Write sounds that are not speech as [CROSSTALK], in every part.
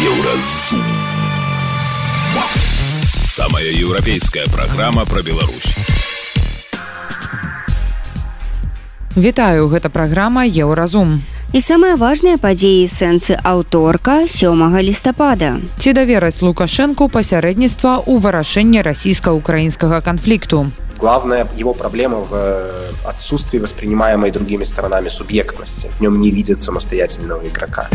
Еўразум. Самая еўрапейская праграма пра Беларусь. Вітаю, гэта праграма Еўразум. І самыя важныя падзеі сэнсы аўторка сёмага лістапада. Ці давераць Лукашэнку пасярэдніцтва ў вырашэнні расійска-украінскага канфлікту. Главная его проблема в э, отсутствии воспринимаемой другими сторонами субъектности. В нем не видят самостоятельного игрока.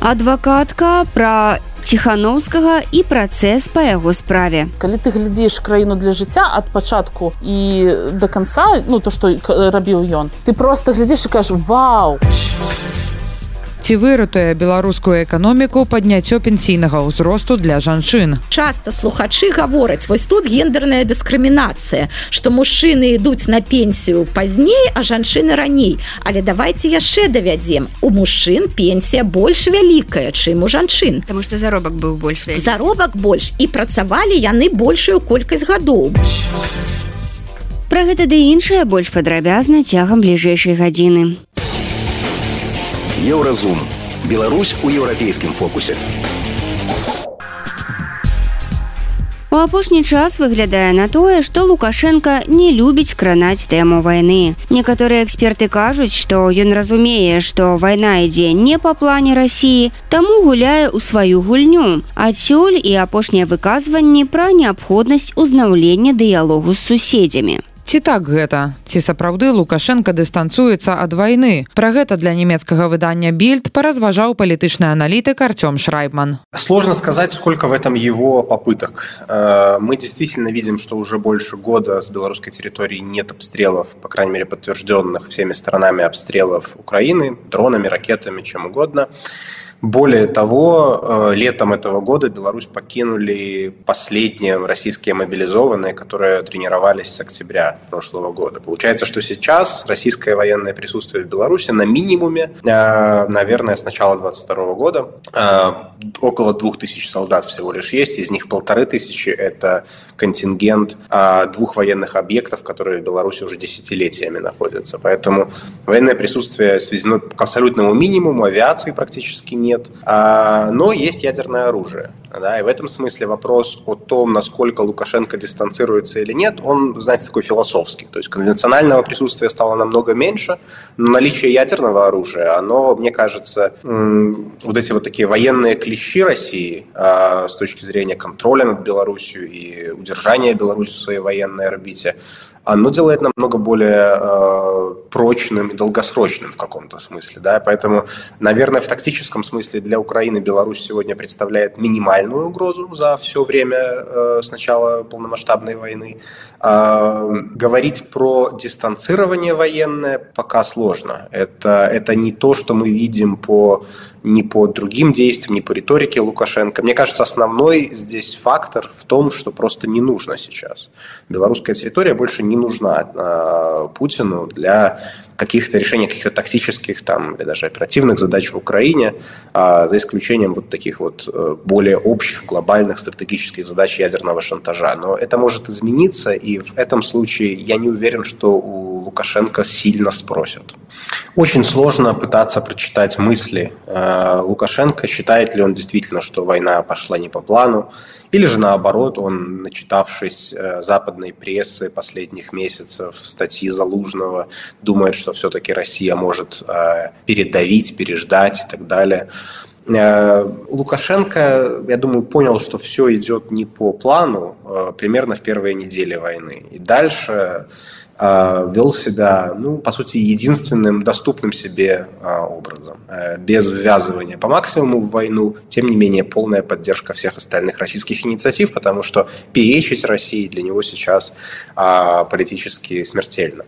Адвакатка пра ціханаўскага і працэс па яго справе. Калі ты глядзіш краіну для жыцця ад пачатку і да канца ну то што рабіў ён ты просто глядзіш і кажаш вау ці выратуе беларускую эканоміку падняццё пенсійнага ўзросту для жанчын? Часто слухачы гавораць вось тут гендерная дыскрымінацыя што мужчыны ідуць на пенсію пазней а жанчыны раней. Але давайте яшчэ давядзем. У мужчын пенсія больш вялікая чым у жанчын. Таму што заробак быў больш заробак больш і працавалі яны большую колькасць гадоў. Пра гэта ды іншае больш падрабязна цягам бліжэйшай гадзіны. Еўразум. Беларусь у еўрапейскім фокусе. У апошні час выглядае на тое, што Лукашенко не любіць кранаць тэму вайны. Некаторыя эксперты кажуць, што ён разумее, што вайна ідзе не па плане рассіі, таму гуляе ў сваю гульню. Адсюль і апошнія выказванні пра неабходнасць узнаўлення дыялогу з суседзямі. Ці так гэта? Ці сапраўды лукашенко дыстанцуецца ад вайны? Пра гэта для нямецкага выдання більд паразважаў палітычны аналітык артём шрайбман. Сложно сказать сколько в этом его попыток. Э, мы действительно видим что уже больше года с белорусской территории нет обстрелов по крайней мере подтвержденных всеми сторонами обстрелов украины дронами ракетами чем угодно. и Более того, э, летом этого года Беларусь покинули последние российские мобилизованные, которые тренировались с октября прошлого года. Получается, что сейчас российское военное присутствие в Беларуси на минимуме, э, наверное, с начала 2022 года. Э, около двух тысяч солдат всего лишь есть, из них полторы тысячи – это контингент двух военных объектов, которые в Беларуси уже десятилетиями находятся. Поэтому военное присутствие сведено к абсолютному минимуму, авиации практически нет нет. А, но есть ядерное оружие. Да, и в этом смысле вопрос о том, насколько Лукашенко дистанцируется или нет, он, знаете, такой философский. То есть конвенционального присутствия стало намного меньше, но наличие ядерного оружия, оно, мне кажется, вот эти вот такие военные клещи России а, с точки зрения контроля над Беларусью и удержания Беларуси в своей военной орбите, оно делает намного более э, прочным и долгосрочным в каком-то смысле. Да? Поэтому, наверное, в тактическом смысле для Украины Беларусь сегодня представляет минимальную угрозу за все время э, с начала полномасштабной войны. Э, говорить про дистанцирование военное пока сложно. Это, это не то, что мы видим по ни по другим действиям, ни по риторике Лукашенко. Мне кажется, основной здесь фактор в том, что просто не нужно сейчас. Белорусская территория больше не нужна э, Путину для каких-то решений каких-то тактических там, или даже оперативных задач в Украине, э, за исключением вот таких вот э, более общих глобальных стратегических задач ядерного шантажа. Но это может измениться, и в этом случае я не уверен, что у Лукашенко сильно спросят. Очень сложно пытаться прочитать мысли э, Лукашенко, считает ли он действительно, что война пошла не по плану, или же наоборот, он, начитавшись э, западной прессы последних месяцев, статьи Залужного, думает, что все-таки Россия может э, передавить, переждать и так далее. Лукашенко, я думаю, понял, что все идет не по плану примерно в первые недели войны. И дальше вел себя, ну, по сути, единственным доступным себе а, образом, э, без ввязывания по максимуму в войну, тем не менее полная поддержка всех остальных российских инициатив, потому что перечить России для него сейчас а, политически смертельно.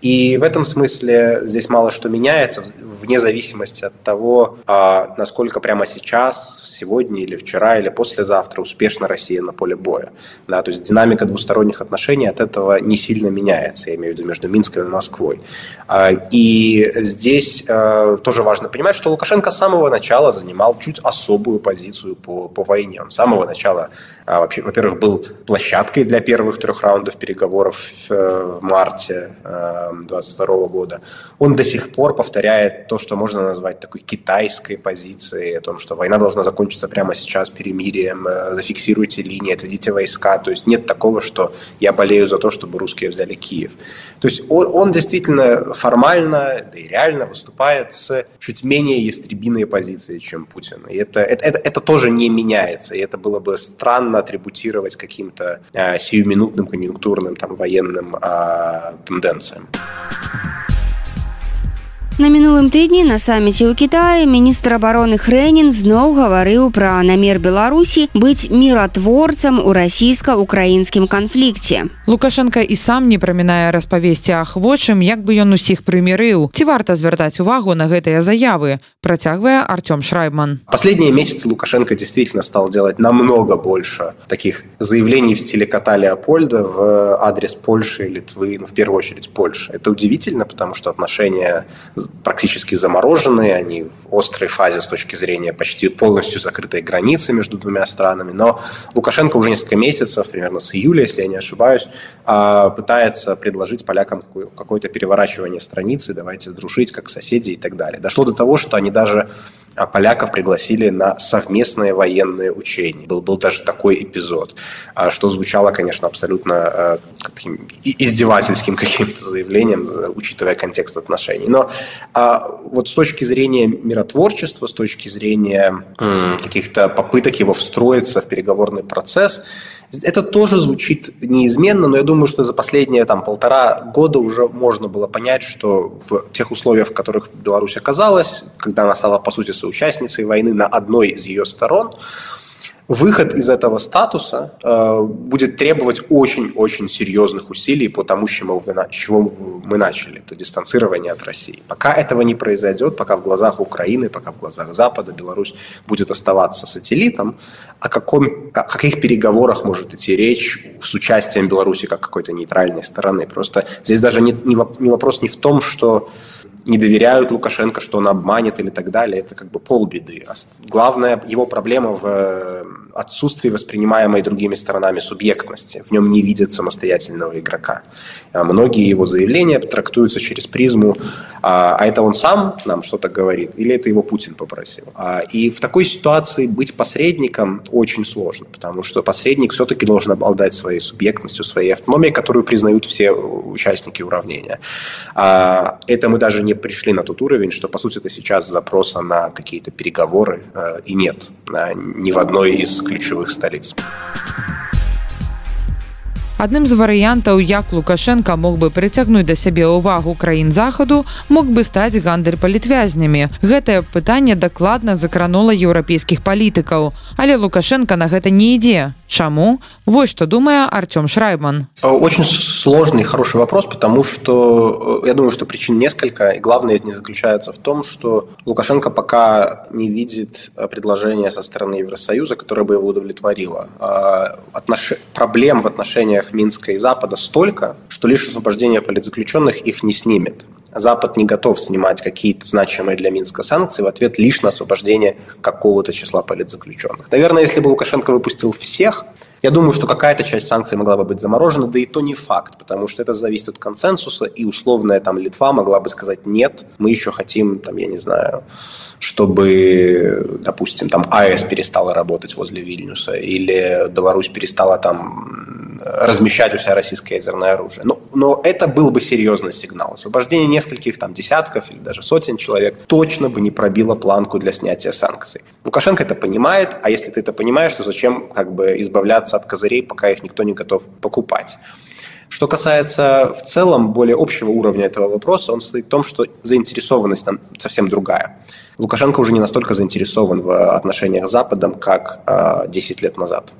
И в этом смысле здесь мало что меняется, вне зависимости от того, насколько прямо сейчас сегодня или вчера или послезавтра успешна Россия на поле боя. Да, то есть динамика двусторонних отношений от этого не сильно меняется, я имею в виду между Минском и Москвой. А, и здесь э, тоже важно понимать, что Лукашенко с самого начала занимал чуть особую позицию по, по войне. Он с самого начала, а, вообще, во-первых, был площадкой для первых трех раундов переговоров в, в марте 2022 э, года. Он до сих пор повторяет то, что можно назвать такой китайской позицией, о том, что война должна закончиться прямо сейчас перемирием, э, зафиксируйте линии, отведите войска. То есть нет такого, что я болею за то, чтобы русские взяли Киев. То есть он, он действительно формально, да и реально выступает с чуть менее ястребиной позицией, чем Путин. И это, это, это, это тоже не меняется. И это было бы странно атрибутировать каким-то э, сиюминутным, конъюнктурным, там, военным э, тенденциям. На мінулым тыдні на саміце ў Кіаі міністр абароны Хрэнін зноў гаварыў пра намер Беларусі быць міратворцам у расійска-украінскім канфлікце. Лукашенко і сам не прамінае распавесці ахвочым, як бы ён усіх прымірыў. Ці варта звяртаць увагу на гэтыя заявы, працягвае Артём Шрайбман. Последние месяцы Лукашенко действительно стал делать намного больше таких заявлений в стиле кота Леопольда в адрес Польши и Литвы, ну, в первую очередь Польши. Это удивительно, потому что отношения практически замороженные, они в острой фазе с точки зрения почти полностью закрытой границы между двумя странами. Но Лукашенко уже несколько месяцев, примерно с июля, если я не ошибаюсь, а, пытается предложить полякам какое-то переворачивание страницы, давайте дружить как соседи и так далее. Дошло до того, что они даже а поляков пригласили на совместные военные учения. Был, был даже такой эпизод, а, что звучало, конечно, абсолютно э, таким издевательским [LAUGHS] каким-то заявлением, э, учитывая контекст отношений. Но а, вот с точки зрения миротворчества, с точки зрения каких-то попыток его встроиться в переговорный процесс, это тоже звучит неизменно, но я думаю, что за последние там, полтора года уже можно было понять, что в тех условиях, в которых Беларусь оказалась, когда она стала, по сути, соучастницей войны на одной из ее сторон, выход из этого статуса э, будет требовать очень-очень серьезных усилий по тому, с чего, вы, чего мы начали, это дистанцирование от России. Пока этого не произойдет, пока в глазах Украины, пока в глазах Запада Беларусь будет оставаться сателлитом, о, каком, о каких переговорах может идти речь с участием Беларуси как какой-то нейтральной стороны? Просто здесь даже не, не вопрос не в том, что не доверяют Лукашенко, что он обманет или так далее, это как бы полбеды. А главная его проблема в э, отсутствии воспринимаемой другими сторонами субъектности. В нем не видят самостоятельного игрока. А многие его заявления трактуются через призму, а, а это он сам нам что-то говорит, или это его Путин попросил. И в такой ситуации быть посредником очень сложно, потому что посредник все-таки должен обладать своей субъектностью, своей автономией, которую признают все участники уравнения. Это мы даже не пришли на тот уровень, что, по сути, это сейчас запроса на какие-то переговоры э, и нет ни в одной из ключевых столиц. Адным з варыянтаў, як Лукашенко мог бы прыцягнуць да сябе ўвагу краін захаду, мог бы стаць гандаль палітвязнямі. Гэтае пытанне дакладна закранула еўрапейскіх палітыкаў, але Лукашенко на гэта не ідзе. Чаму? Вот что думая Артем Шрайбман. Очень сложный, хороший вопрос, потому что э, я думаю, что причин несколько. И главное из них заключается в том, что Лукашенко пока не видит э, предложения со стороны Евросоюза, которое бы его удовлетворило. А, отнош... Проблем в отношениях Минска и Запада столько, что лишь освобождение политзаключенных их не снимет. Запад не готов снимать какие-то значимые для Минска санкции в ответ лишь на освобождение какого-то числа политзаключенных. Наверное, если бы Лукашенко выпустил всех, я думаю, что какая-то часть санкций могла бы быть заморожена, да и то не факт, потому что это зависит от консенсуса, и условная там Литва могла бы сказать «нет, мы еще хотим, там, я не знаю, чтобы, допустим, там АЭС перестала работать возле Вильнюса, или Беларусь перестала там размещать у себя российское ядерное оружие. Но, но это был бы серьезный сигнал. Освобождение нескольких там десятков или даже сотен человек точно бы не пробило планку для снятия санкций. Лукашенко это понимает, а если ты это понимаешь, то зачем как бы избавляться от козырей, пока их никто не готов покупать? Что касается в целом более общего уровня этого вопроса, он состоит в том, что заинтересованность там совсем другая. Лукашенко уже не настолько заинтересован в отношениях с Западом, как э, 10 лет назад.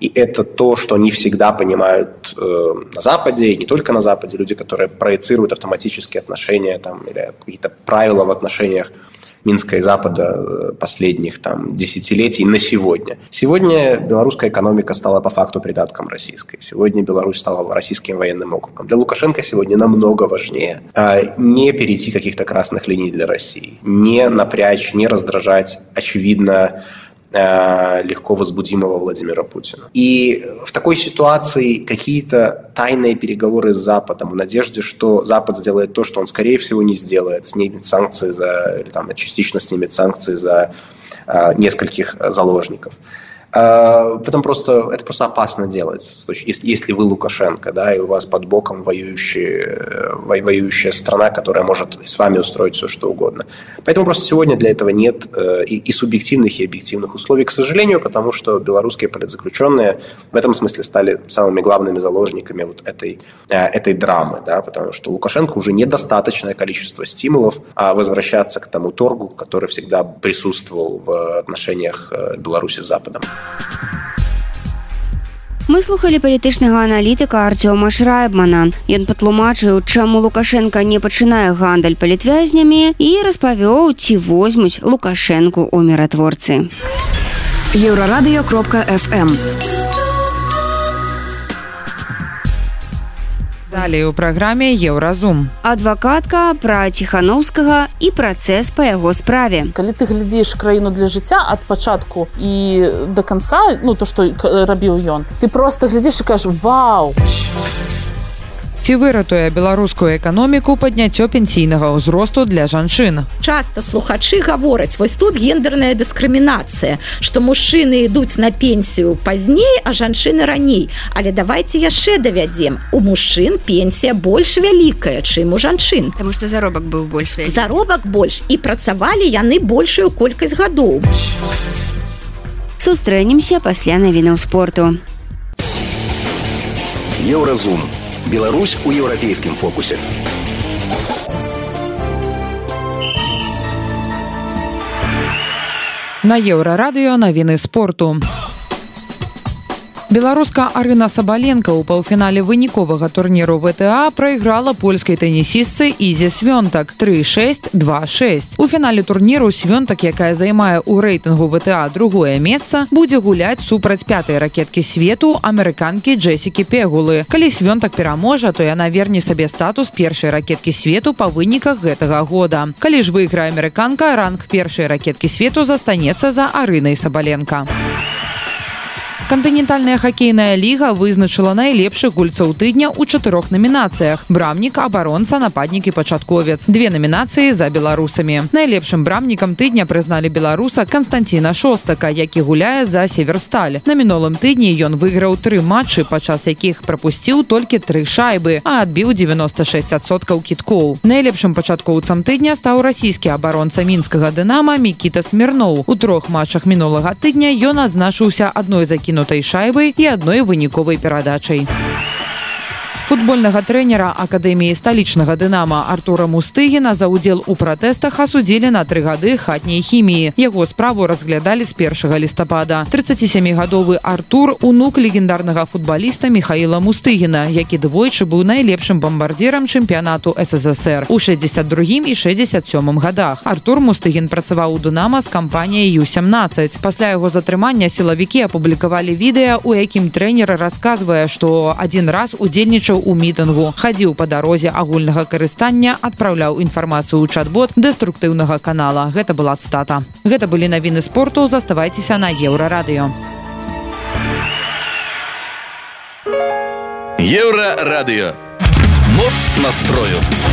И это то, что не всегда понимают э, на Западе, и не только на Западе, люди, которые проецируют автоматические отношения там, или какие-то правила в отношениях Минска и Запада последних там, десятилетий на сегодня. Сегодня белорусская экономика стала по факту придатком российской. Сегодня Беларусь стала российским военным округом. Для Лукашенко сегодня намного важнее не перейти каких-то красных линий для России, не напрячь, не раздражать, очевидно, Э, легко возбудимого Владимира Путина. И в такой ситуации какие-то тайные переговоры с Западом в надежде, что Запад сделает то, что он, скорее всего, не сделает, снимет санкции за, или там, частично снимет санкции за э, нескольких заложников – в этом просто, это просто опасно делать, если вы Лукашенко, да, и у вас под боком воюющая, воюющая страна, которая может с вами устроить все, что угодно. Поэтому просто сегодня для этого нет э, и, и субъективных, и объективных условий, к сожалению, потому что белорусские политзаключенные в этом смысле стали самыми главными заложниками вот этой, э, этой драмы, да, потому что Лукашенко уже недостаточное количество стимулов а возвращаться к тому торгу, который всегда присутствовал в отношениях э, Беларуси с Западом. Мы слухали палітычнага аналітыка Арцёма Шрайбмана. Ён патлумачыў, чаму Лукашенко не пачынае гандаль палітвязнямі і распавёў, ці возьмуць Лукашэнку ў міратворцы. Еўрарадыё кропка FM. Далей у праграме еўразум. Адвакатка пра ціханаўскага і працэс па яго справе. Калі ты глядзіш краіну для жыцця ад пачатку і да канца ну то што рабіў ён ты просто глядзіш і кажаш вау ці выратуе беларускую эканоміку падняццё пенсійнага ўзросту для жанчын. Часто слухачы гавораць вось тут гендерная дыскрымінацыя что мужчыны ідуць на пенсію пазней а жанчыны раней. Але давайте яшчэ давядзем. У мужчын пенсія больш вялікая чым у жанчын. Потому что заробак быў больш заробак больш і працавалі яны большую колькасць гадоў. Сустрэнемся пасля навінаў спорту. Еўразум Беларусь у еўрапейскім фокусе. На еўрарадыё навіны спорту беларуска арына сабаленко ў паўфінале выніковага турніру вта прайграла польскай тэнісістцы ізе свёнтак 3626 у фінале турніру свёнтак якая займае ў рэйтынгу вта другое месца будзе гуляць супраць пятай ракеткі свету амерыканкі джесікі пегулы. Калі свёнтак пераможа то яна верне сабе статус першай ракеткі свету па выніках гэтага года. Калі ж выйграе амерыканка ранг першай ракеткі свету застанецца за арынай сабаленко. а кантынентальная хакейная ліга вызначыла найлепшых гульцоў тыдня ў чатырох намінацыях. Брамнік абаронца нападнік і пачатковец. Две намінацыі за беларусамі. Найлепшым брамнікам тыдня прызналі беларуса константина шостака які гуляе за северсталь на мінулым тыдні ён выйграў тры матчы падчас якіх прапусціў толькі тры шайбы а адбіў 96соткаў кіткоў. Найлепшым пачаткоўцам тыдня стаў расійскі абаронца мінскага дынама мікіта смірноў. У трох матчах мінулага тыдня ён адзначыўся адной закінутой закінутай шайбай і адной выніковай перадачай футбольнага трэнера акадэміі сталічнага дынама артура мустыгіна за ўдзел у пратэстах асудзілі на тры гады хатняй хіміі. Яго справу разглядалі з першага лістапада. 37гадовы артур унук легендарнага футбаліста михаила мустыгіна які двойчы быў найлепшым бомбардзірам чэмпіянату ссср у 62 і 67 годах артур мустыгін працаваў у дынама з кампаніяй ю17 пасля яго затрымання сілавікі апублікавалі відэа у якім трэнер расказвае што адзін раз удзельнічаў удзельнічаў у мітынгу. Хадзіў па дарозе агульнага карыстання адпраўляў інфармацыю ў чат-бот дэструктыўнага канала. Гэта была цтата гэта былі навіны спорту. Заставайцеся на еўрарадыё. Еўра радыё моц настрою. у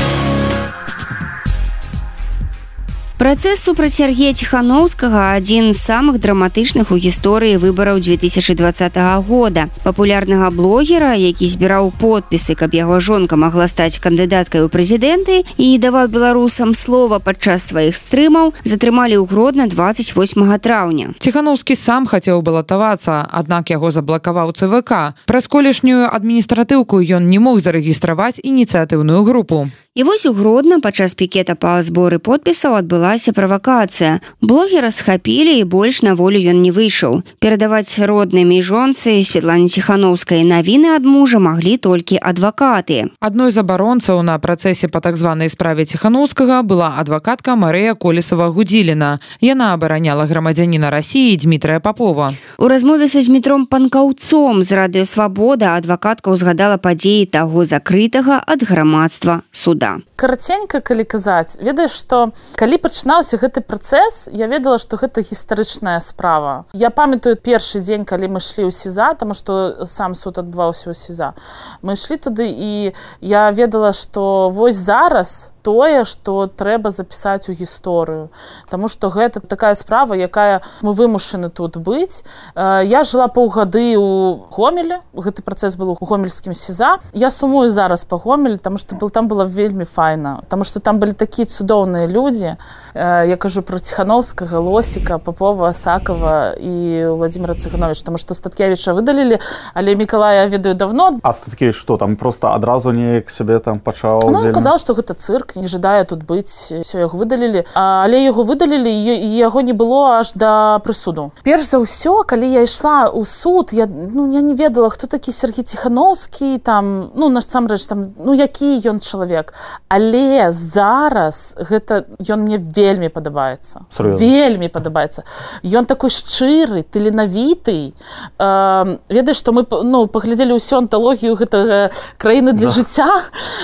Працэс супраць Сергея Ціхановскага адзін з самых драматычных у гісторыі выбараў 2020 года. Папулярнага блогера, які збіраў подпісы, каб яго жонка магла стаць кандыдаткай у прэзідэнты і даваў беларусам слова падчас сваіх стрымаў, затрымалі ў гродна 28 траўня. Ціхановскі сам хацеў балатавацца, аднак яго заблакаваў ЦВК. Праз колішнюю адміністратыўку ён не мог зарэгістраваць ініцыятыўную групу. І вось у гродна падчас пікета па зборы подпісаў адбыла пачалася правакацыя блогера схапілі і больш на волю ён не выйшаў. Перадаваць роднымі жонцы Светлане ціхановскай навіны ад мужа маглі толькі адвакаты адной з абаронцаў на працэсе па так званай справе ціхановскага была адвакатка Марыя колесава гудзіліна яна абараняла грамадзяніна рассіі Дмітрая папова у размове са змітром панкаўцом з радыёвабода адвакатка ўзгадала падзеі таго закрытага ад грамадства суда. Караценька калі казаць ведаеш што калі пачынаўся гэты працэс я ведала што гэта гістарычная справа. Я памятаю першы дзень калі мы шлі ў сеза таму што сам суд адбываўся ў сеза мы ішлі туды і я ведала што вось зараз тое што трэба запісаць у гісторыю. Таму што гэта такая справа якая мы вымушаны тут быць. Я жыла паўгады у гомеле гэты працэс был у гомельскім сеза я сумую зараз па гомелі там што был там было вельмі файна Таму што там былі такія цудоўныя людзі я кажу про ціхановскага лосіка папова сакова і владимира цыганович тому что статкевіча выдалілі але мікалая ведаю давно. А статкі что там просто адразу неяк сябе там пачаў ну, казал что гэта цырк не жадае тут быць все яго выдалілі але яго выдалілі яго не было аж да прысуду перш за ўсё калі я ішла ў суд я ну я не ведала хто такі Сергей ціхановскі там ну насамрэч там ну які ён чалавек. Але зараз гэта ён мне вельмі падабаецца. Вельмі падабаецца. Ён такой шчыры таленавіты. Э, ведаеш што мы ну паглядзелі ўсю анталогію гэтага краіны для да. жыцця.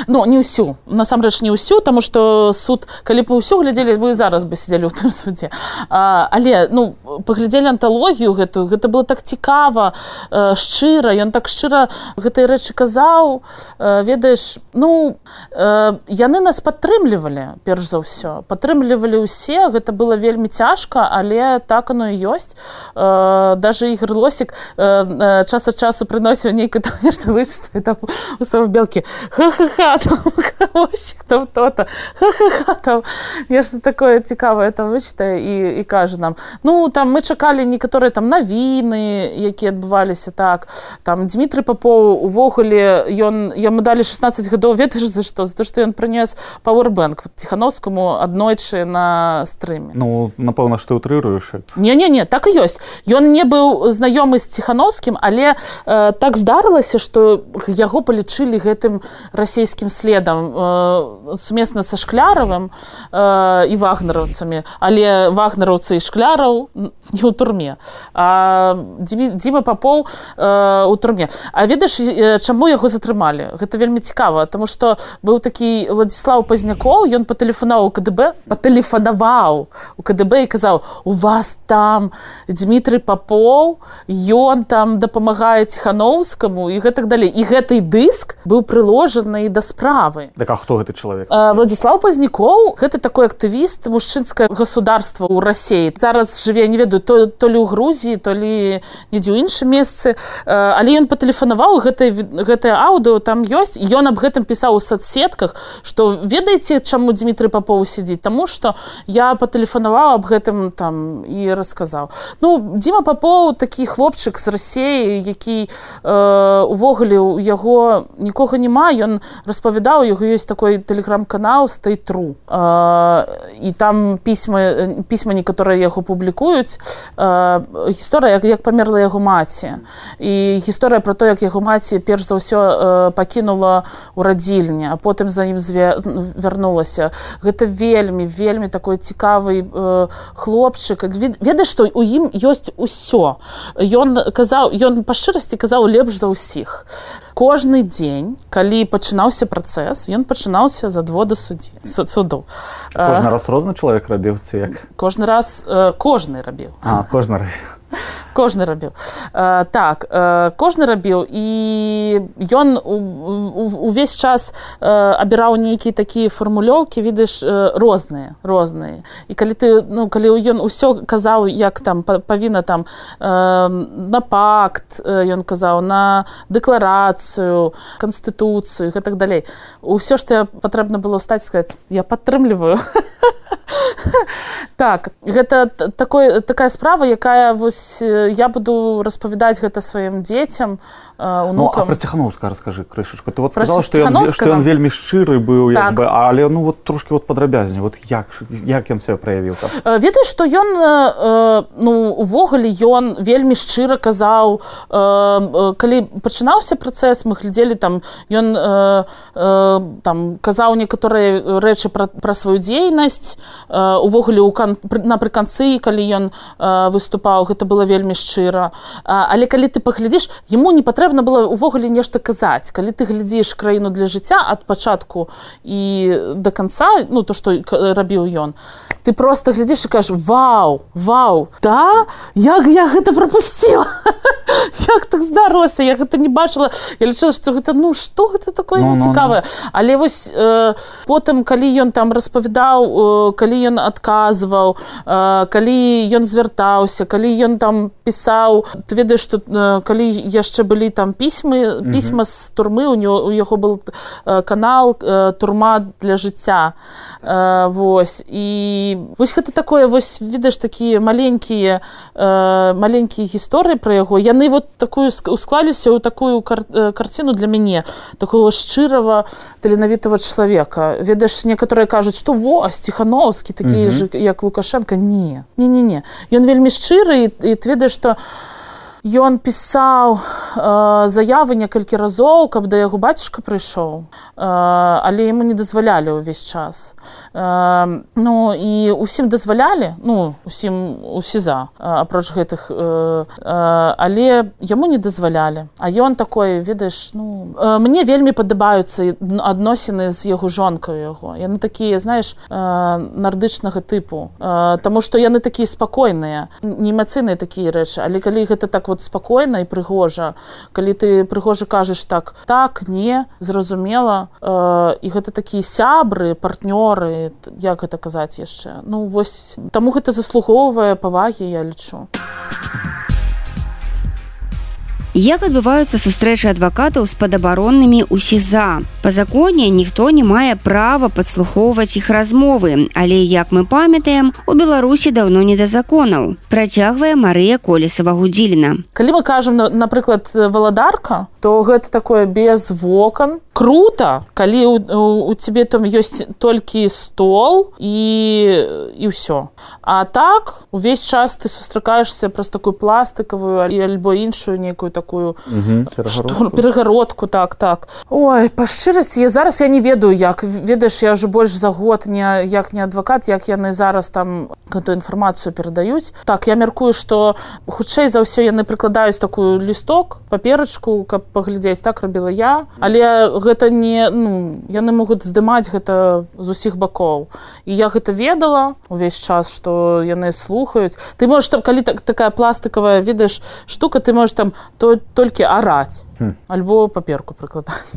Ну не ўсю насамрэч не ўсю таму што суд калі б ўсё глядзелі вы зараз бы сядзелі ў тым судзе а, але ну паглядзелі анталогію гэтую гэта было так цікава э, шчыра ён так шчыра гэтай рэчы казаў. Э, ведаеш ну э, яны нас падтрымлівалі перш за ўсё. Падтрымлівалі ўсе гэта было вельмі цяжка але так оно і ёсць. Даже ігр лосік э, э, час ад часу прыносіў нейкую [LAUGHS] там нешта вы там у сам белкі. Ха-ха-ха там то-то ха-ха-ха там нешта такое цікавае там вычытае і і кажа нам. Ну там мы чакалі некаторыя там навіны якія адбываліся так. Там Дмітрый папоў увогуле ён яму далі 16 гадоў ведаеш за што? За то што ён прынес пауэрбэнк ціхановскаму аднойчы на стрыме ну напэўна што утрыруеш не не не так і ёсць. Ён не быў знаёмы з ціхановскім але э, так здарылася што яго палічылі гэтым расійскім следам. Э, сумесна са шкляравым э, і вагнераўцамі але вагнераўцы і шкляраў не ў турме дзіма папоў э, у турме. А ведаеш э, чаму яго затрымалі? Гэта вельмі цікава тому что быў такі владислав пазнякоў ён па тэлефанаў КДБ па тэлефону тэлефанаваў у КДБ і казаў у вас там Дмітрый папоў ён там дапамагае ціхановскаму і гэтак далей. І гэты дыск быў прыложаны да справы. Да хто гэты чалавек владислав пазнікоў гэта такой актывіст мужчынскае государство ў рассеі зараз жыве не ведаю то то ли ў грузіі то ли недзе ў іншым месцы. Але ён патэлефанаваў гэтай гэтае аўдыо там ёсць ён аб гэтым пісаў у соцсетках что ведаеце чаму Дмітрый папоў сядзіць? Таму что я патэлефанаваў аб гэтым там і расказаў. Ну Дзіма папоў такі хлопчык з рассеі які э, увогуле у яго нікога няма. Ён распавядаў яго ёсць такой тэлеграм-канал стейтру э, і там пісьма пісьма некаторыя яго публікуюць э, гісторыя як, як памерла яго маці і гісторыя про то як яго маці перш за ўсё э, пакінула ў радзільні а потым за ім зве вярнулася гэта вельмі вельмі такой цікавы э, хлопчык ведаеш што у ім ёсць усё. Ён казаў ён па шчырасці казаў лепш за ўсіх кожны дзень калі пачынаўся працэс ён пачынаўся з адвода суддзі суду. Кожны раз розны чалавек рабіў ці як? кожны раз э, кожны рабіў кожны раз кожны рабіў. Э, так э, кожны рабіў і ён увесь час э, абіраў нейкія такія фармулёўкі відыш э, розныя розныя. І калі ты ну калі ён усё казаў як там павінна там э, на пакт ён казаў на дэкларацыю канстытуцыю гэтак далей. Усё што патрэбна было стаць сказаць я падтрымліваю [LAUGHS] так гэта такой такая справа якая вось я буду распавядаць гэта сваім дзецям ну, про ціхановска расскажы крышачку ты вот сказал что ён, что ён вельмі шчыры быў так. бы, але ну вот трошки вот падрабязней вот як як ён себе праявіў ведаеш что ён ну увогуле ён вельмі шчыра казаў калі пачынаўся працэс мы глядзелі там ён там казаў некаторыя рэчы пра, пра сваю дзейнасць увогуле у кан напрыканцы калі ён выступаў гэта было вельмі шчыра але калі ты паглядзіш ему не патрэбна было увогуле нешта казаць. Калі ты глядзіш краіну для жыцця ад пачатку і до конца ну то што рабіў ён ты просто глядзіш і кажаш вау вау да? Як я гэта пропусціла [LAUGHS] [GASPS] як так здарылася я гэта не бачыла. Я лічыла што гэта ну што гэта такое ну, нецікавае? ну, ну. але вось э, потым калі ён там распавядаў э, калі ён адказваў э, калі ён звяртаўся калі ён там пісаў ты ведаеш што э, калі яшчэ былі там пісьмы пісьма з турмы у него у яго был э, канал э, турма для жыцця э, вось і вось гэта такое вось ведаеш такія маленькія э, маленькія гісторыі пра яго яны вот такую усклаліся ў такую кар э, карціну для мяне такого шчырава таленавітого чалавека ведаеш некаторыя кажуць што во сціхановскі такі ж як лукашенко не не не не. Ён вельмі шчыры і ты ведаеш што ён пісаў э, заявы некалькі разоў каб да яго бацюшка прыйшоў. Э, але яму не дазвалялі ўвесь час. Э, ну і усім дазвалялі ну усім у сеза апроч гэтых э, э, але яму не дазвалялі. А ён такой ведаеш ну э, мне вельмі падабаюцца адносіны з яго жонкаю яго. Яны такія знаеш э, нардычнага тыпу. Э, Таму што яны такія спакойныя не эмацыйныя такія рэчы але калі гэта так вот вот спакойна і прыгожа калі ты прыгожа кажаш так так не зразумела э, і гэта такія сябры партнёры як гэта казаць яшчэ? Ну вось таму гэта заслугоўвае павагі я лічу. а Як адбываюцца сустрэчы адвакатаў з падабароннымі ў сеза. Па законе ніхто не мае права падслухоўваць іх размовы, але як мы памятаем, у Беларусі даўно не да законаў. Працягвае Марыя колесава гудзіліна. Калі мы кажам, напрыклад, валадарка, то гэта такое без вокон, круто калі у, у, у цябе там ёсць толькі стол і і ўсё а так увесь час ты сустракаешься праз такую пластикавую альбо іншую нейкую такую перагародку так так. Ой па шчырасці я зараз я не ведаю як. Ведаеш я ўжо больш за год не як не адвакат як яны зараз там эту інфармацыю перадаюць так я мяркую что хутчэй за ўсё яны прыкладаюць такую лісток паперачку каб паглядзець так рабіла я. Але гэта не ну яны могуць здымаць гэта з усіх бакоў і я гэта ведала увесь час что яны слухаюць ты можешь там калі так такая пластикавая ведаеш штука ты можешь там то толькі араць. Альбо паперку прыкладаць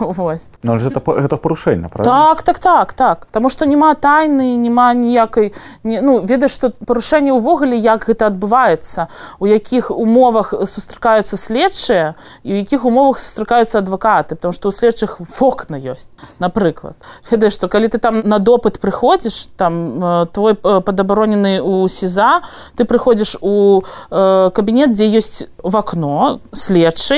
Вось гэта гэта парушэнне так так так так. Таму што няма тайны няма ніякай не, ну ведаеш што парушэнне ўвогуле як гэта адбываецца у якіх умовах сустракаюцца следчыя і у якіх умовах сустракаюцца адвакаты потому что у следчых вокна ёсць напрыклад ведаеш што калі ты там на допыт прыходзіш там э, твой э, падабаронены у сеза ты прыходзіш у э, кабінет дзе ёсць в акно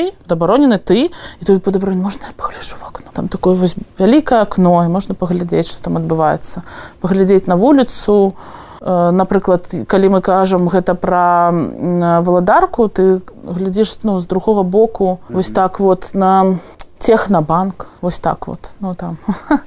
следчай дабаронены ты і тут падабронь можна я пагляжу в акно там такое вось вялікае акно і можна паглядзець что там адбываецца паглядзець на вуліцу напрыклад калі мы кажам гэта пра валадарку ты глядзіш ну з другого боку вось так вот на технобанк вось так вот ну там. [LAUGHS]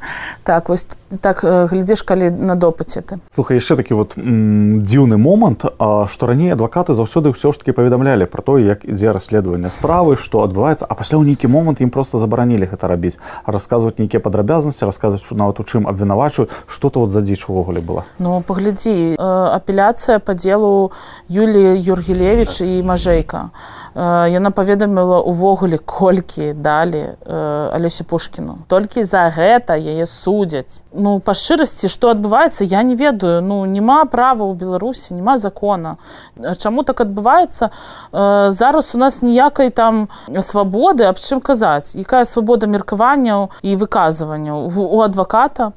Так вось так глядзеш калі на допыце ты. Слухай яшчэ такі вот дзіўны момант што раней адвакаты заўсёды ўсё ж таки паведамлялі про то як ідзе расследаванне справы што адбываецца а пасля ў нейкі момант ім просто забаранілі гэта рабіць расказваць нейкія падрабязнасці расказваць нават у чым абвінавачу что-то вот за дзіч увогуле была ну паглядзі апеляцыя по делу юлі юргелевич і мажейка яна паведаміла увогуле колькі далі алесе пушкіну. Толькі за гэта яе судзяць. Ну па шчырасці што адбываецца я не ведаю. Ну няма права ў беларусі няма закона. Чаму так адбываецца? Зараз у нас ніякай там свабоды аб чым казаць. Якая свабода меркаванняў і выказванняў у адваката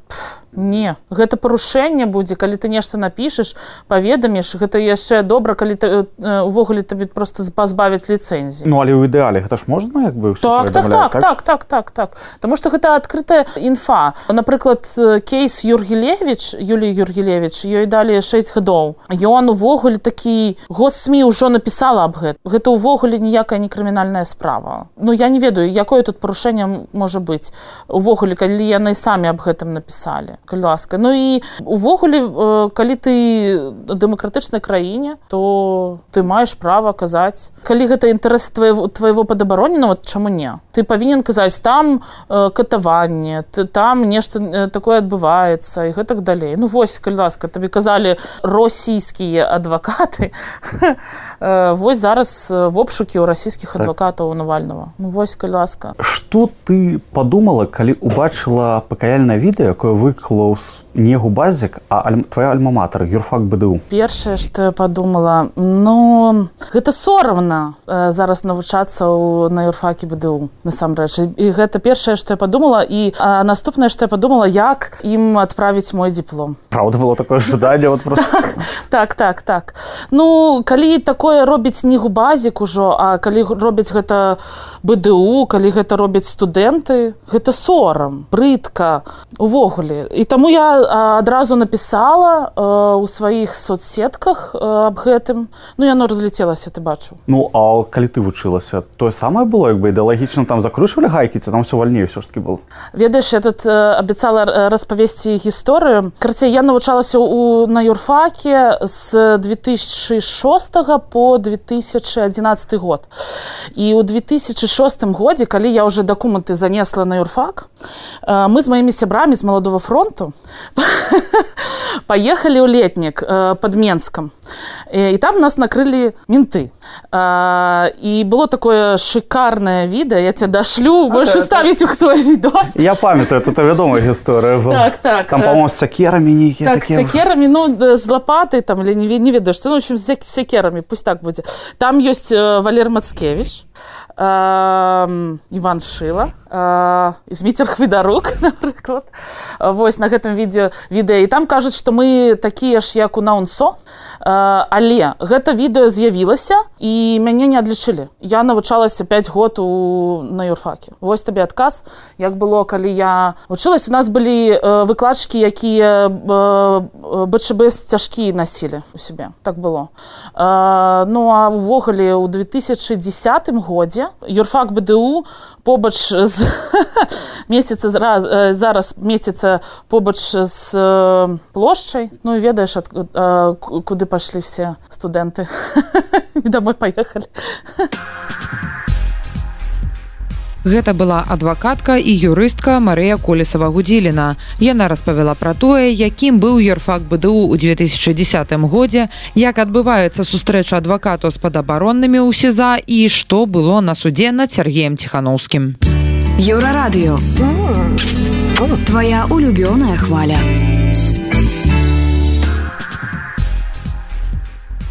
не гэта парушэнне будзе калі ты нешта напішаш паведаміш гэта яшчэ добра калі ты увогуле табе просто пазбавіць ліцэнзіі. Ну але ў ідэале гэта ж можна як бы так так так, так? так так так так. Таму што гэта адкрытая інфа. Напрыклад кейс юргілевич Юлій юргілевич ёй далі 6 гадоў. Ён увогуле такі госсмі ўжо напісала аб гэта гэта ўвогуле ніякая не крымінальная справа. Ну я не ведаю якое тут парушэнне можа быць. Увогуле калі яны самі аб гэтым напісалі калі ласка. Ну і увогуле калі ты дэмакратычнай краіне то ты маеш права казаць калі гэта інтарэс твоего твайго падабаронена вот чаму не? Ты павінен казаць там катаванне ты там нешта такое адбываецца і гэтак далей. Ну вось калі ласка табе казалі расійскія адвакаты [LAUGHS] вось зараз в обшукі ў расійскіх адвакатаў навального Ну вось калі ласка. Что ты подумала калі убачыла пакаяльнае відэа якое close. Не губазік а аль... твоя альма-матар юрфак бДУ. Першае что я подумала ну гэта сорамна э, зараз навучацца ў на юрфаке бДУ насамрэч. І гэта першае что я подумала і наступнае что я подумала як ім адправіць мой диплом. Праўда было такое жаданне вот просто. Так так так ну калі такое робіць не губазік ужо а калі робяць гэта бДУ калі гэта робяць студэнты гэта сорам брыдка увогуле. І таму я адразу напісала э, у сваіх соцсетках э, аб гэтым. Ну яно разляцелася ты бачу. Ну а калі ты вучылася тое самае было як бы ідэалагічна там закручвалі гайкі ці там все вальней ўсё ж таки был ведаеш я тут э, абяцала распавесці гісторыю. Карцей я навучалася у на юрфаке з 2006 по 2011 год. І у 2006 годзе калі я уже дакументы занесла на юрфак мы з маімі сябрамі з маладого фронту [LAUGHS] поехали у летнік под менском. І там нас накрылі менты. І было такое шикарное відэа я тебе дашлю больше ставіць у [LAUGHS] свой відос я памятаю это вядомая гісторыя так так там по сякерамі не так, сякерамі ну з лопатай там или не не ведаеш ну, общем сякерамі пусть так будзе там ёсць валер мацкевич Іван шыла зміцер хвідарук [LAUGHS] напрыклад вось на гэтым відео відэа. І там кажуць што мы такія ж як у наунсо. Але гэта відэо з'явілася і мяне не адлічылі. Я навучалася 5 год у на юрфаке вось табе адказ як было калі я вучылась. У нас былі выкладчыкі якія бчб цяжкі насілі у сябе. Так было. Ну а увогуле ў 2010 годзе юрфак бДУ побач з [LAUGHS] месяца раз зараз месяца побач з плошчай. Ну і ведаеш куды пашлі все студэнты. [LAUGHS] Домой поехали [LAUGHS] Гэта была адвакатка і юрыстка Марыя колесава гудзіліна. Яна распавяла пра тое, якім быў юрфак БДУ ў 2010 годзе, як адбываецца сустрэча адвакату з падабароннымі ў сеза і што было на судзе над Сергеем Ціхановскім. Еўрарадыё. Твая улюбёная хваля.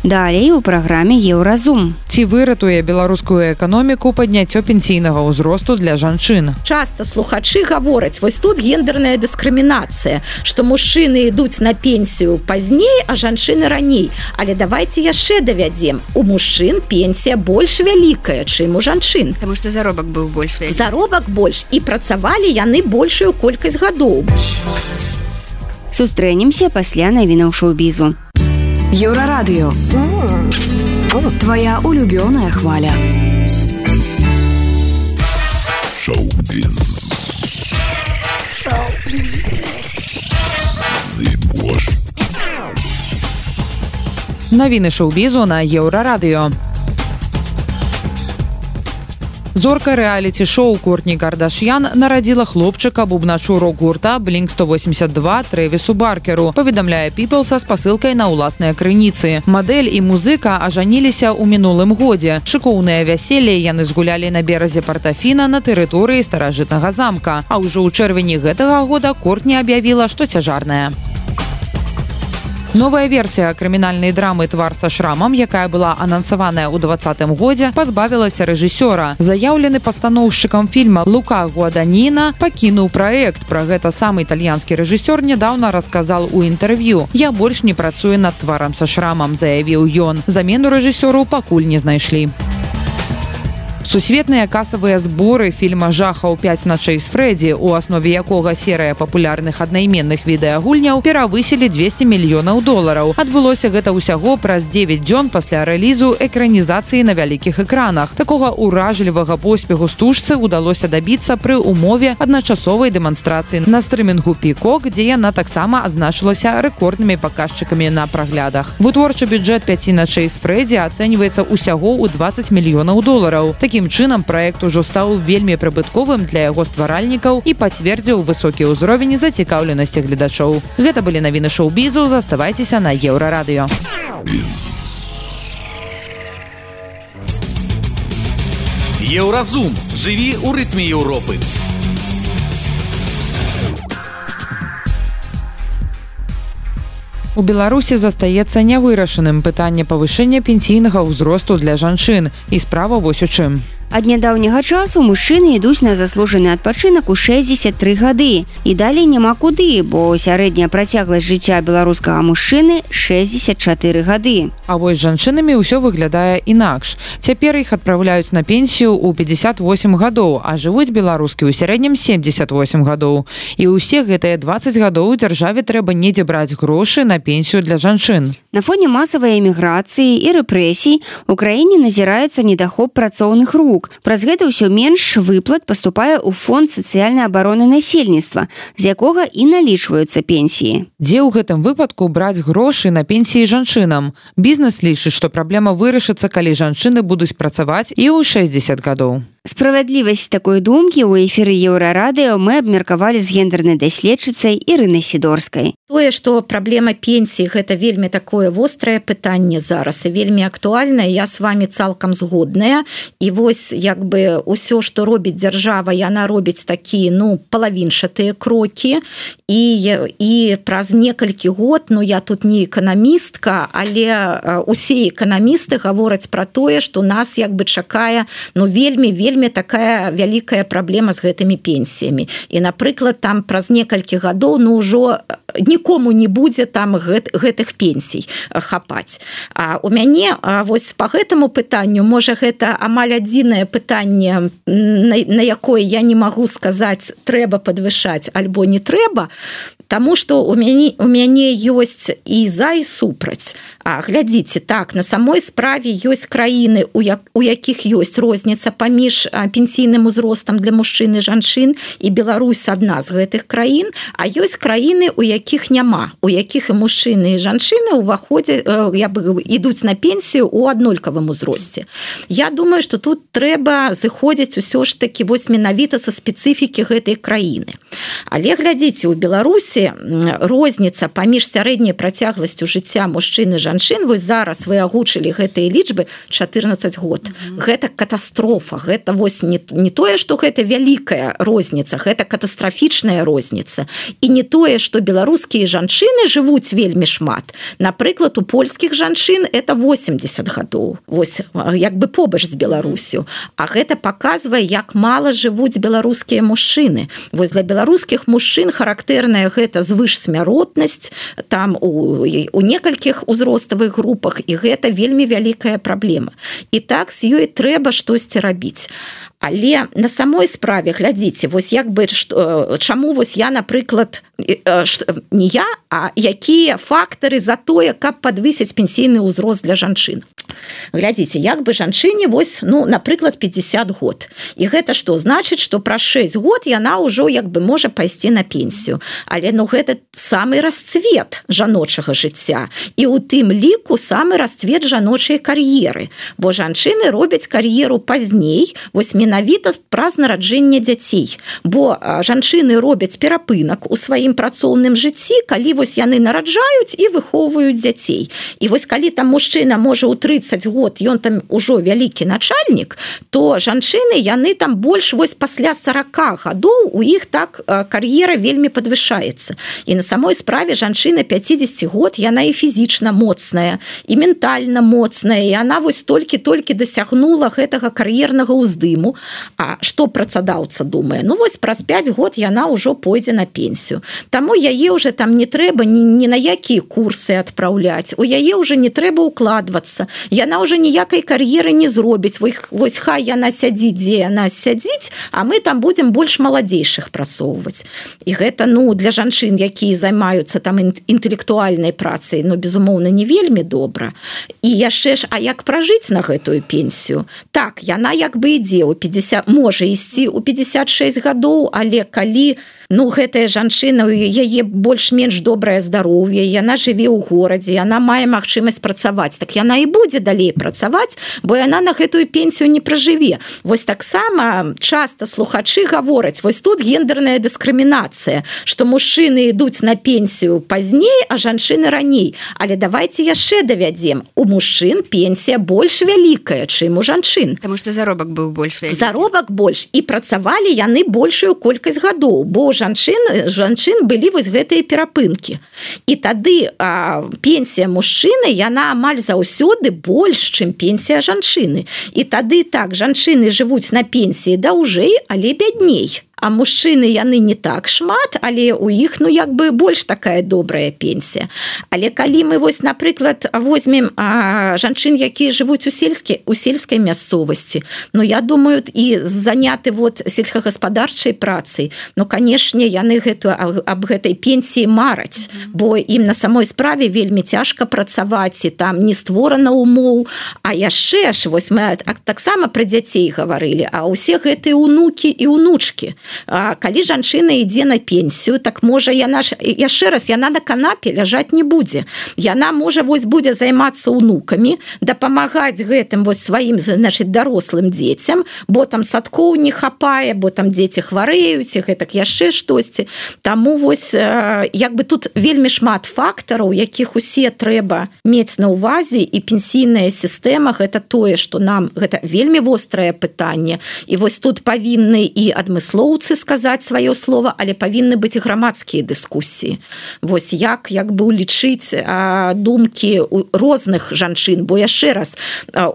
Далей у праграме еўразум. Ці выратуе беларускую эканоміку падняццё пенсійнага ўзросту для жанчын. Часта слухачы гавораць вось тут гендерная дыскрымінацыя, што мужчыны ідуць на пенсію пазней, а жанчыны раней. Але давайте яшчэ давядзем. У мужчын пенсія больш вялікая, чым у жанчын. Таму што заробак быў больш. Заробак больш і працавалі яны большую колькасць гадоў. Сустрэнемся пасля навінаў шоу-бізу. Еўрарадыё. Твая улюбёная хваля. Шоу-біз. Навіны шоу-бізу на еўрарадыё. Зорка рэаліці-шоу куртні кардашьян нарадзіла хлопчыка бубначу рок-гурта блінк 182 трэвісу баркеру паведамляе піпл са спасылкай на ўласныя крыніцы мадэль і музыка ажаніліся ў мінулым годзе шыкоўныя вяселле яны згулялі на беразе партафіна на тэрыторыі старажытнага замка. А ўжо ў чэрвені гэтага года кортні аб'явіла што цяжарная новая версія крымінальнай драмы твар са шрамам якая была анансаваная ў двадцатым годзе пазбавілася рэжысёра. Заяўлены пастаноўшчыкам фільма лука гуаданіна пакінуў праект. Пра гэта сам італьянскі рэжысёр нядаўна расказал у інтэрв'ю. Я больш не працую над тварам са шрамам заявіў ён. Замену рэжысёру пакуль не знайшлі сусветныя касавыя зборы фільма жахаў 5 начэй з фрэдзі у аснове якога серыя папулярных аднайменных відэагульняў перавысілі 200 мільёнаў долараў. Адбылося гэта ўсяго праз 9 дзён пасля рэлізу экранізацыі на вялікіх экранах. Такога ўражлівага поспеху стужцы удалося дабіцца пры умове адначасовай дэманстрацыі на стрымінгу пікок дзе яна таксама адзначылася рэкорднымі паказчыкамі на праглядах. Вытворчы бюджэт 5 начэй з фрэдзі ацэньваецца ўсяго ў 20 мільёнаў долараў. Такі такім чынам проект ужо стаў вельмі прыбытковым для яго стваральнікаў і пацвердзіў высокі ўзровень зацікаўленасці гледачоў. Гэта былі навіны шоу-бізу. Заставайцеся на еўрарадыё. Еўразум. Жыві ў рытме Еўропы У беларусі застаецца нявырашаным пытанне павышэння пенсійнага ўзросту для жанчын. І справа вось у чым ад нядаўняга часу мужчыны ідуць на заслужаны адпачынак у 63 гады. І далей няма куды бо сярэдняя працягласць жыцця беларускага мужчыны 64 гады. А вось жанчынамі ўсё выглядае інакш. Цяпер іх адпраўляюць на пенсію ў 58 гадоў а жывуць беларускі ў сярэднім 78 гадоў. І ўсе гэтыя 20 гадоў у дзяржаве трэба недзе браць грошы на пенсію для жанчын. На фоне масавай эміграцыі і рэпрэсій у краіне назіраецца недахоп працоўных рук рук праз гэта ўсё менш выплат паступае ў фонд сацыяльнай абароны насельніцтва з якога і налічваюцца пенсіі. Дзе ў гэтым выпадку браць грошы на пенсіі жанчынам? Бізнес лічыць што праблема вырашыцца калі жанчыны будуць працаваць і ў 60 гадоў справядлівасць такой думкі ў эфіры еўрарадыо мы абмеркавалі з гендернай даследчыцай ірыны сідорскай тое што праблема пенсіі гэта вельмі такое вострае пытанне зараз і вельмі актуальнае. Я с вами цалкам згодная. І вось як бы ўсё што робіць дзяржава яна робіць такі ну палавіншатыя крокі. І і праз некалькі год ну я тут не эканамістка але усе эканамісты гавораць пра тое што нас як бы чакае ну вельмі вельмі вельмі такая вялікая праблема з гэтымі пенсіямі. І напрыклад там праз некалькі гадоў ну ўжо нікому не будзе там гэт, гэтых пенсій хапаць. А у мяне а, вось по гэтаму пытанню можа гэта амаль адзінае пытанне на, на якое я не магу сказаць трэба падвышаць альбо не трэба Таму что у мяне у мяне ёсць і за і супраць А глядзіце так на самой справе ёсць краіны у як у якіх ёсць розніца паміж пенсійным узростам для мужчыны жанчын і Беларусь адна з гэтых краін а ёсць краіны у якіх няма у якіх і мужчыны і жанчыны ўваходзе я бы ідуць на пенсію у аднолькавым узросце. Я думаю что тут трэба зыходзіць усё ж таки вось менавіта са спецыфікі гэтай краіны. Але глядзіце у Беларусі беларусі розніца паміж сярэдняй працягласцю жыцця мужчыны жанчын. Вось зараз вы агучылі гэтыя лічбы 14 год. Mm -hmm. гэта катастрофа. Гэта вось не, не тое что гэта вялікая розніца гэта катастрафічная розніца. І не тое что беларускія жанчыны жывуць вельмі шмат. Напрыклад у польскіх жанчын это 80 гадоў. Вось як бы побач з беларусю. А гэта показвае як мала жывуць беларускія мужчыны. Вось для беларускіх мужчын характэрная гэта гэта звышсмяротнасць там у, у некалькіх узроставых групах і гэта вельмі вялікая праблема. І так з ёй трэба штосьці рабіць. Але на самой справе глядзіце вось як бы што, чаму вось я напрыклад не я а якія фактары за тое каб подвысіць пенсійны ўзрост для жанчын глядзіце як бы жанчыне вось ну напрыклад 50 год. І гэта что значыць что праз 6 год яна ўжо як бы можа пайсці на пенсію. Але ну гэта самы расцвет жаночага жыцця. І у тым ліку самы расцвет жаночай кар'еры. Бо жанчыны робяць кар'еру пазней вось менавіта праз нараджэння дзяцей. Бо жанчыны робяць перапынак у сваім працоўным жыцці калі вось яны нараджаюць і выхоўваюць дзяцей. І вось калі там мужчына можа ў 30 год ён там ужо вялікі начальнік то жанчыны яны там больш вось пасля 40 гадоў у іх так кар'ера вельмі подвышаецца і на самой справе жанчына 50 год яна і фізічна моцная і ментальна моцная і она вось толькі-толькі дасягнула гэтага кар'ернага ўздыму А что працадаўца думае Ну вось праз 5 год яна ўжо пойдзе на пенсію Таму яе уже там не трэба ні, ні на якія курсы адпраўляць у яе уже не трэба укладвацца яна уже ніякай кар'еры не зробіць вось, вось хай яна сядзіць дзе яна сядзіць а мы там будем больш маладзейшых прасоўваць і гэта ну для жанчын якія займаюцца там інтэлектуальнай працай но ну, безумоўна не вельмі добра і яшчэ ж а як пражыць на гэтую пенсію? Так яна як бы ідзе у 50 можа ісці у 56 гадоў але калі у ну гэтая жанчына яе больш-менш добрае здароўе яна жыве ў горадзе яна мае магчымасць працаваць. Так яна і будзе далей працаваць бо яна на гэтую пенсію не пражыве. Вось таксама часто слухачы гавораць вось тут гендерная дыскрымінацыя что мужчыны ідуць на пенсію пазней а жанчыны раней. Але давайте яшчэ давядзем. У мужчын пенсія больш вялікая чым у жанчын. Потому что заробак быў больш заробак больш і працавалі яны большую колькасць гадоў бо жанчын жанчын былі вось гэтыя перапынкі. І тады а, пенсія мужчыны яна амаль заўсёды больш чым пенсія жанчыны. І тады так жанчыны жывуць на пенсіі даўжэй але бядней а мужчыны яны не так шмат але у іх ну як бы больш такая добрая пенсія. Але калі мы вось напрыклад возьмем жанчын якія жывуць у сельскі у сельскай мясцовасці Ну я думаю і заняты вот сельскагаспадарчай працай Ну канешне яны гэтую аб гэтай пенсіі мараць. Бо ім на самой справе вельмі цяжка працаваць і там не створана умоў. А яшчэ ж вось мы таксама пра дзяцей гаварылі а ўсе гэтыя унукі і унучки а, калі жанчына ідзе на пенсію так можа яна ж яшчэ раз яна на канапе ляжаць не будзе. Яна можа вось будзе займацца унукамі дапамагаць гэтым вось сваім значит дарослым дзецям бо там садкоў не хапае бо там дзеці хварэюць гэтак яшчэ штосьці. Таму вось як бы тут вельмі шмат фактараў якіх усе трэба мець на увазе і пенсійная сістэма гэта тое что нам гэта вельмі вострае пытанне. І вось тут павінны і адмыслоўцы навукоўцы сказаць сваё слово але павінны быць і грамадскія дыскусіі. Вось як як бы улічыць думкі у розных жанчын. Бо яшчэ раз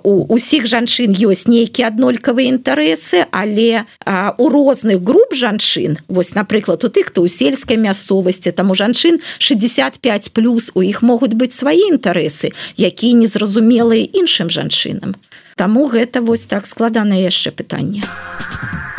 у усіх жанчын ёсць нейкія аднолькавыя інтарэсы але а, у розных груп жанчын вось напрыклад у тых хто ў сельскай мясцовасці там у жанчын 65 плюс у іх могуць быць свае інтарэсы якія незразумелыя іншым жанчынам. Таму гэта вось так складана яшчэ пытанне. а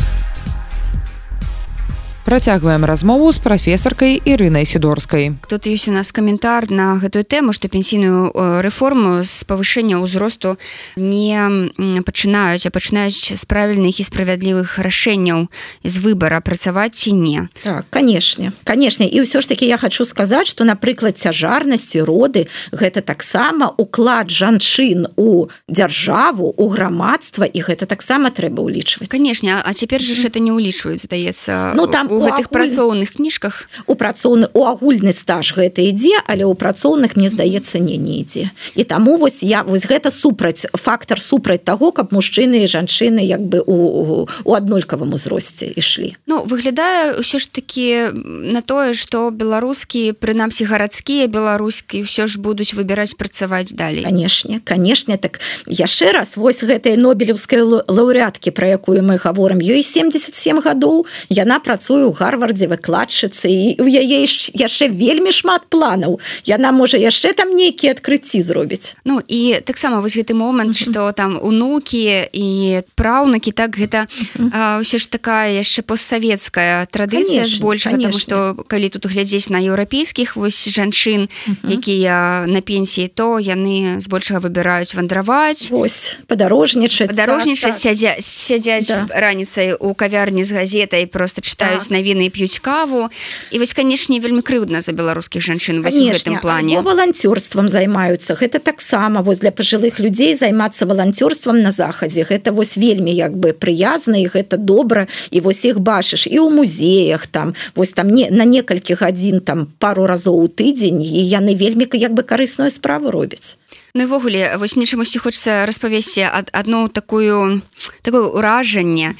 Працягваем размову з прафесаркай Ірынай сідорскай. Тут ёсць у нас каментар на гэтую тэму, што пенсійную рэформу з павышэння ўзросту не пачынаюць, а пачынаюць з правільных і справядлівых рашэнняў з выбара працаваць ці не. Так, канешне, канешне і ўсё ж таки я хочу сказаць, што напрыклад цяжарнасці роды гэта таксама уклад жанчын у дзяржаву у грамадства і гэта таксама трэба ўлічваць. Канешне, а цяпер жа это не ўлічваюць здаецца ну там у гэтых працоўных кніжках у працоўны у агульны стаж гэта ідзе але ў працоўных мне здаецца не не ідзе. І таму вось я вось гэта супраць фактор супраць таго каб мужчыны і жанчыны як бы у у аднолькавым узросце ішлі. Ну выглядае ўсё ж таки на тое что беларускі прынамсі гарадскія беларускі ўсё ж будуць выбіраць працаваць далей. Канешне канешне так яшчэ раз вось гэтай нобелевскай лаўрядкі про якую мы гаворым ёй 77 гадоў яна працуе ў гарвардзе выкладчыцы і у яе яшчэ вельмі шмат планаў. Яна можа яшчэ там нейкія адкрыцці зробіць. Ну і таксама вось гэты момант что там унукі і праўнукі так гэта ўсё ж такая яшчэ постсавецкая традыцыя больш что калі тут глядзець на еўрапейскіх вось жанчын якія на пенсіі то яны збольшага выбіраюць вандраваць. Ось падарожнічаць дарожнічаць так, так. сядзя сядзяць да. раніцай у кавярні з газетай просто чытаюць навіны п'юць каву. І вось канешне вельмі крыўдна за беларускіх жанчын гэтым плане. валанцёрствам займаюцца. Гэта таксама вось для пажылых людзей займацца валанцёрствам на захадзе. Гэта вось вельмі як бы прыязна і гэта добра і вось іх бачыш. І ў музеях там вось там не на некалькі гадзін там пару разоў у тыдзень і яны вельмі як бы карысную справу робяць Ну івогуле вось мне чамусьці хочется распавесці ад адну такую такое ўражанне.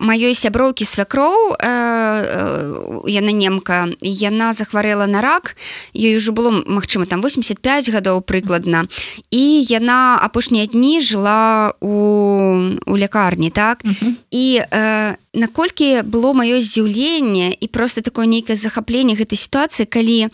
Маёй сяброўкі свякроў яна немка яна захварэла на рак ёй уже было магчыма там 85 гадоў прыкладна. І яна апошнія дні жыла у у лякарні так? Uh -huh. і э, наколькі было маё здзіўленне і просто такое нейкае захапленне гэтай сітуацыі калі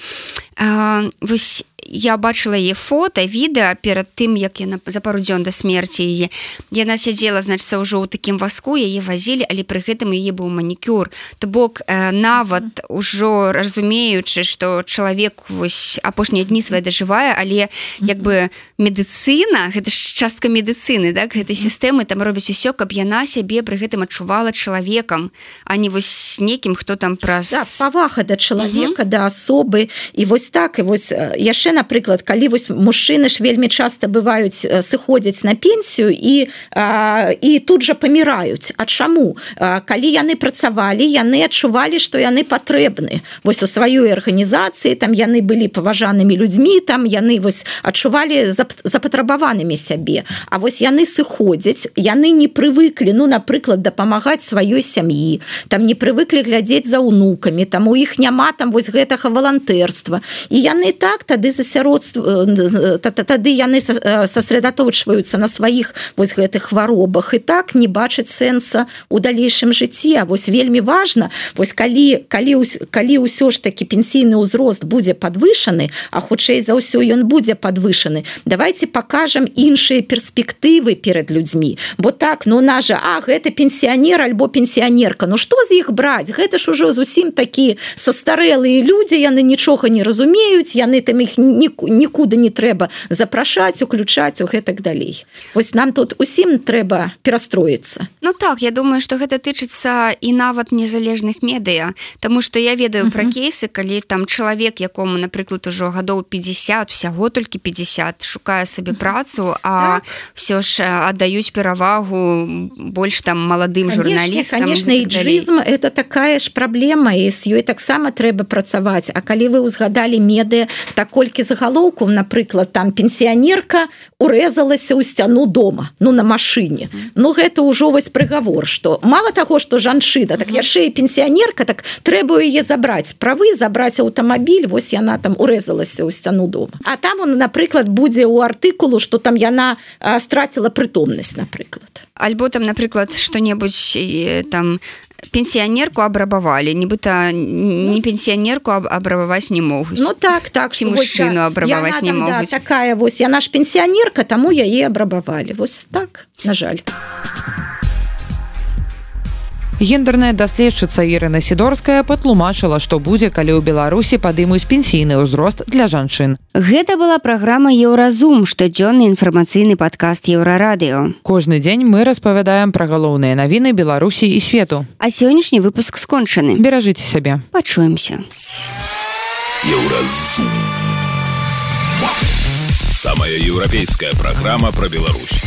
э, вось я бачыла яе фото відэа перад тым як яна за пару дзён да смерці яе яна сядзела значыцца ўжо ў такім васку яе вазілі але пры гэтым яе быў манікюр. То бок э, нават ужо разумеючы што чалавек вось апошнія дні свае дажывае але як бы медыцына гэта ж частка медыцыны так гэтай сістэмы там робіць усё каб яна сябе пры гэтым адчувала чалавекам а не вось некім хто там праз да, павага да чалавека да асобы. І вось так і вось яшчэ напрыклад калі вось мужчыны ж вельмі часто бываюць сыходзяць на пенсію і а, і тут жа паміраюць. А чаму? А, калі яны працавалі яны адчувалі што яны патрэбны. Вось у сваёй арганізацыі там яны былі паважанымі людзьмі там яны вось адчувалі запатрабаванымі сябе. А вось яны сыходзяць яны не прывыклі ну напрыклад дапамагаць сваёй сям'і там не прывыклі глядзець за унукамі там у іх няма там вось гэтага валантэрства. І яны так тады за засяродства тады яны сосредоточваюцца на сваіх вось гэтых хваробах і так не бачыць сэнса у далейшым жыцці А вось вельмі важно вось калі калі калі ўсё ж таки пенсійны ўзрост будзе подвышаны а хутчэй за ўсё ён будзе подвышаны давайте покажем іншыя перспектывы перед людзьмі. Бо так ну на же А гэта пенсіянер альбо пенсіянерка Ну что з іх браць? Гэта ж ужо зусім такі састарэлыя людзі яны нічога не разумеюць яны там іх не нікуды не трэба запрашаць уключаць у гэтак далей. Вось нам тут усім трэба перастроіцца Ну так я думаю что гэта тычыцца і нават незалежных медыа Таму что я ведаю пра кейсы калі там чалавек якому напрыклад ужо гадоў 50 усяго толькі 50 шукае сабе працу а все так. ж аддаюць перавагу больш там маладым журналістам конечно іджызм это такая ж праблема і з ёй таксама трэба працаваць А калі вы узгадалі меды так колькі загалоўкаў напрыклад там пенсіянерка урэзалася ў сцяну дома ну на машыне Ну гэта ўжо вось прыгавор что мало таго что жанчына так яшчэ і пенсіянерка так трэба яе забраць правы забраць аўтамабіль вось яна там урэзалася ў сцяну дома. А там он напрыклад будзе ў артыкулу что там яна страціла прытомнасць напрыклад. Альбо там напрыклад что-небудзь там пенсіянерку абрабавалі нібыта не пенсіянерку абрабаваць не могуць Ну так так ці мужчыну абрабаваць не могуць да, такая вось яна ж пенсіянерка таму яе абрабавалі вось так на жаль гендерная даследчыца Ірына сідорская патлумачыла што будзе калі ў беларусі падымуць пенсійны ўзрост для жанчын. Гэта была праграма еўразум штодзённы інфармацыйны падкаст еўрарадыё кожны дзень мы распавядаем пра галоўныя навіны беларусі і свету. А сённяшні выпуск скончаны. Беражыце сябе. Пачуемся. Еўразум самая еўрапейская праграма пра Беларусь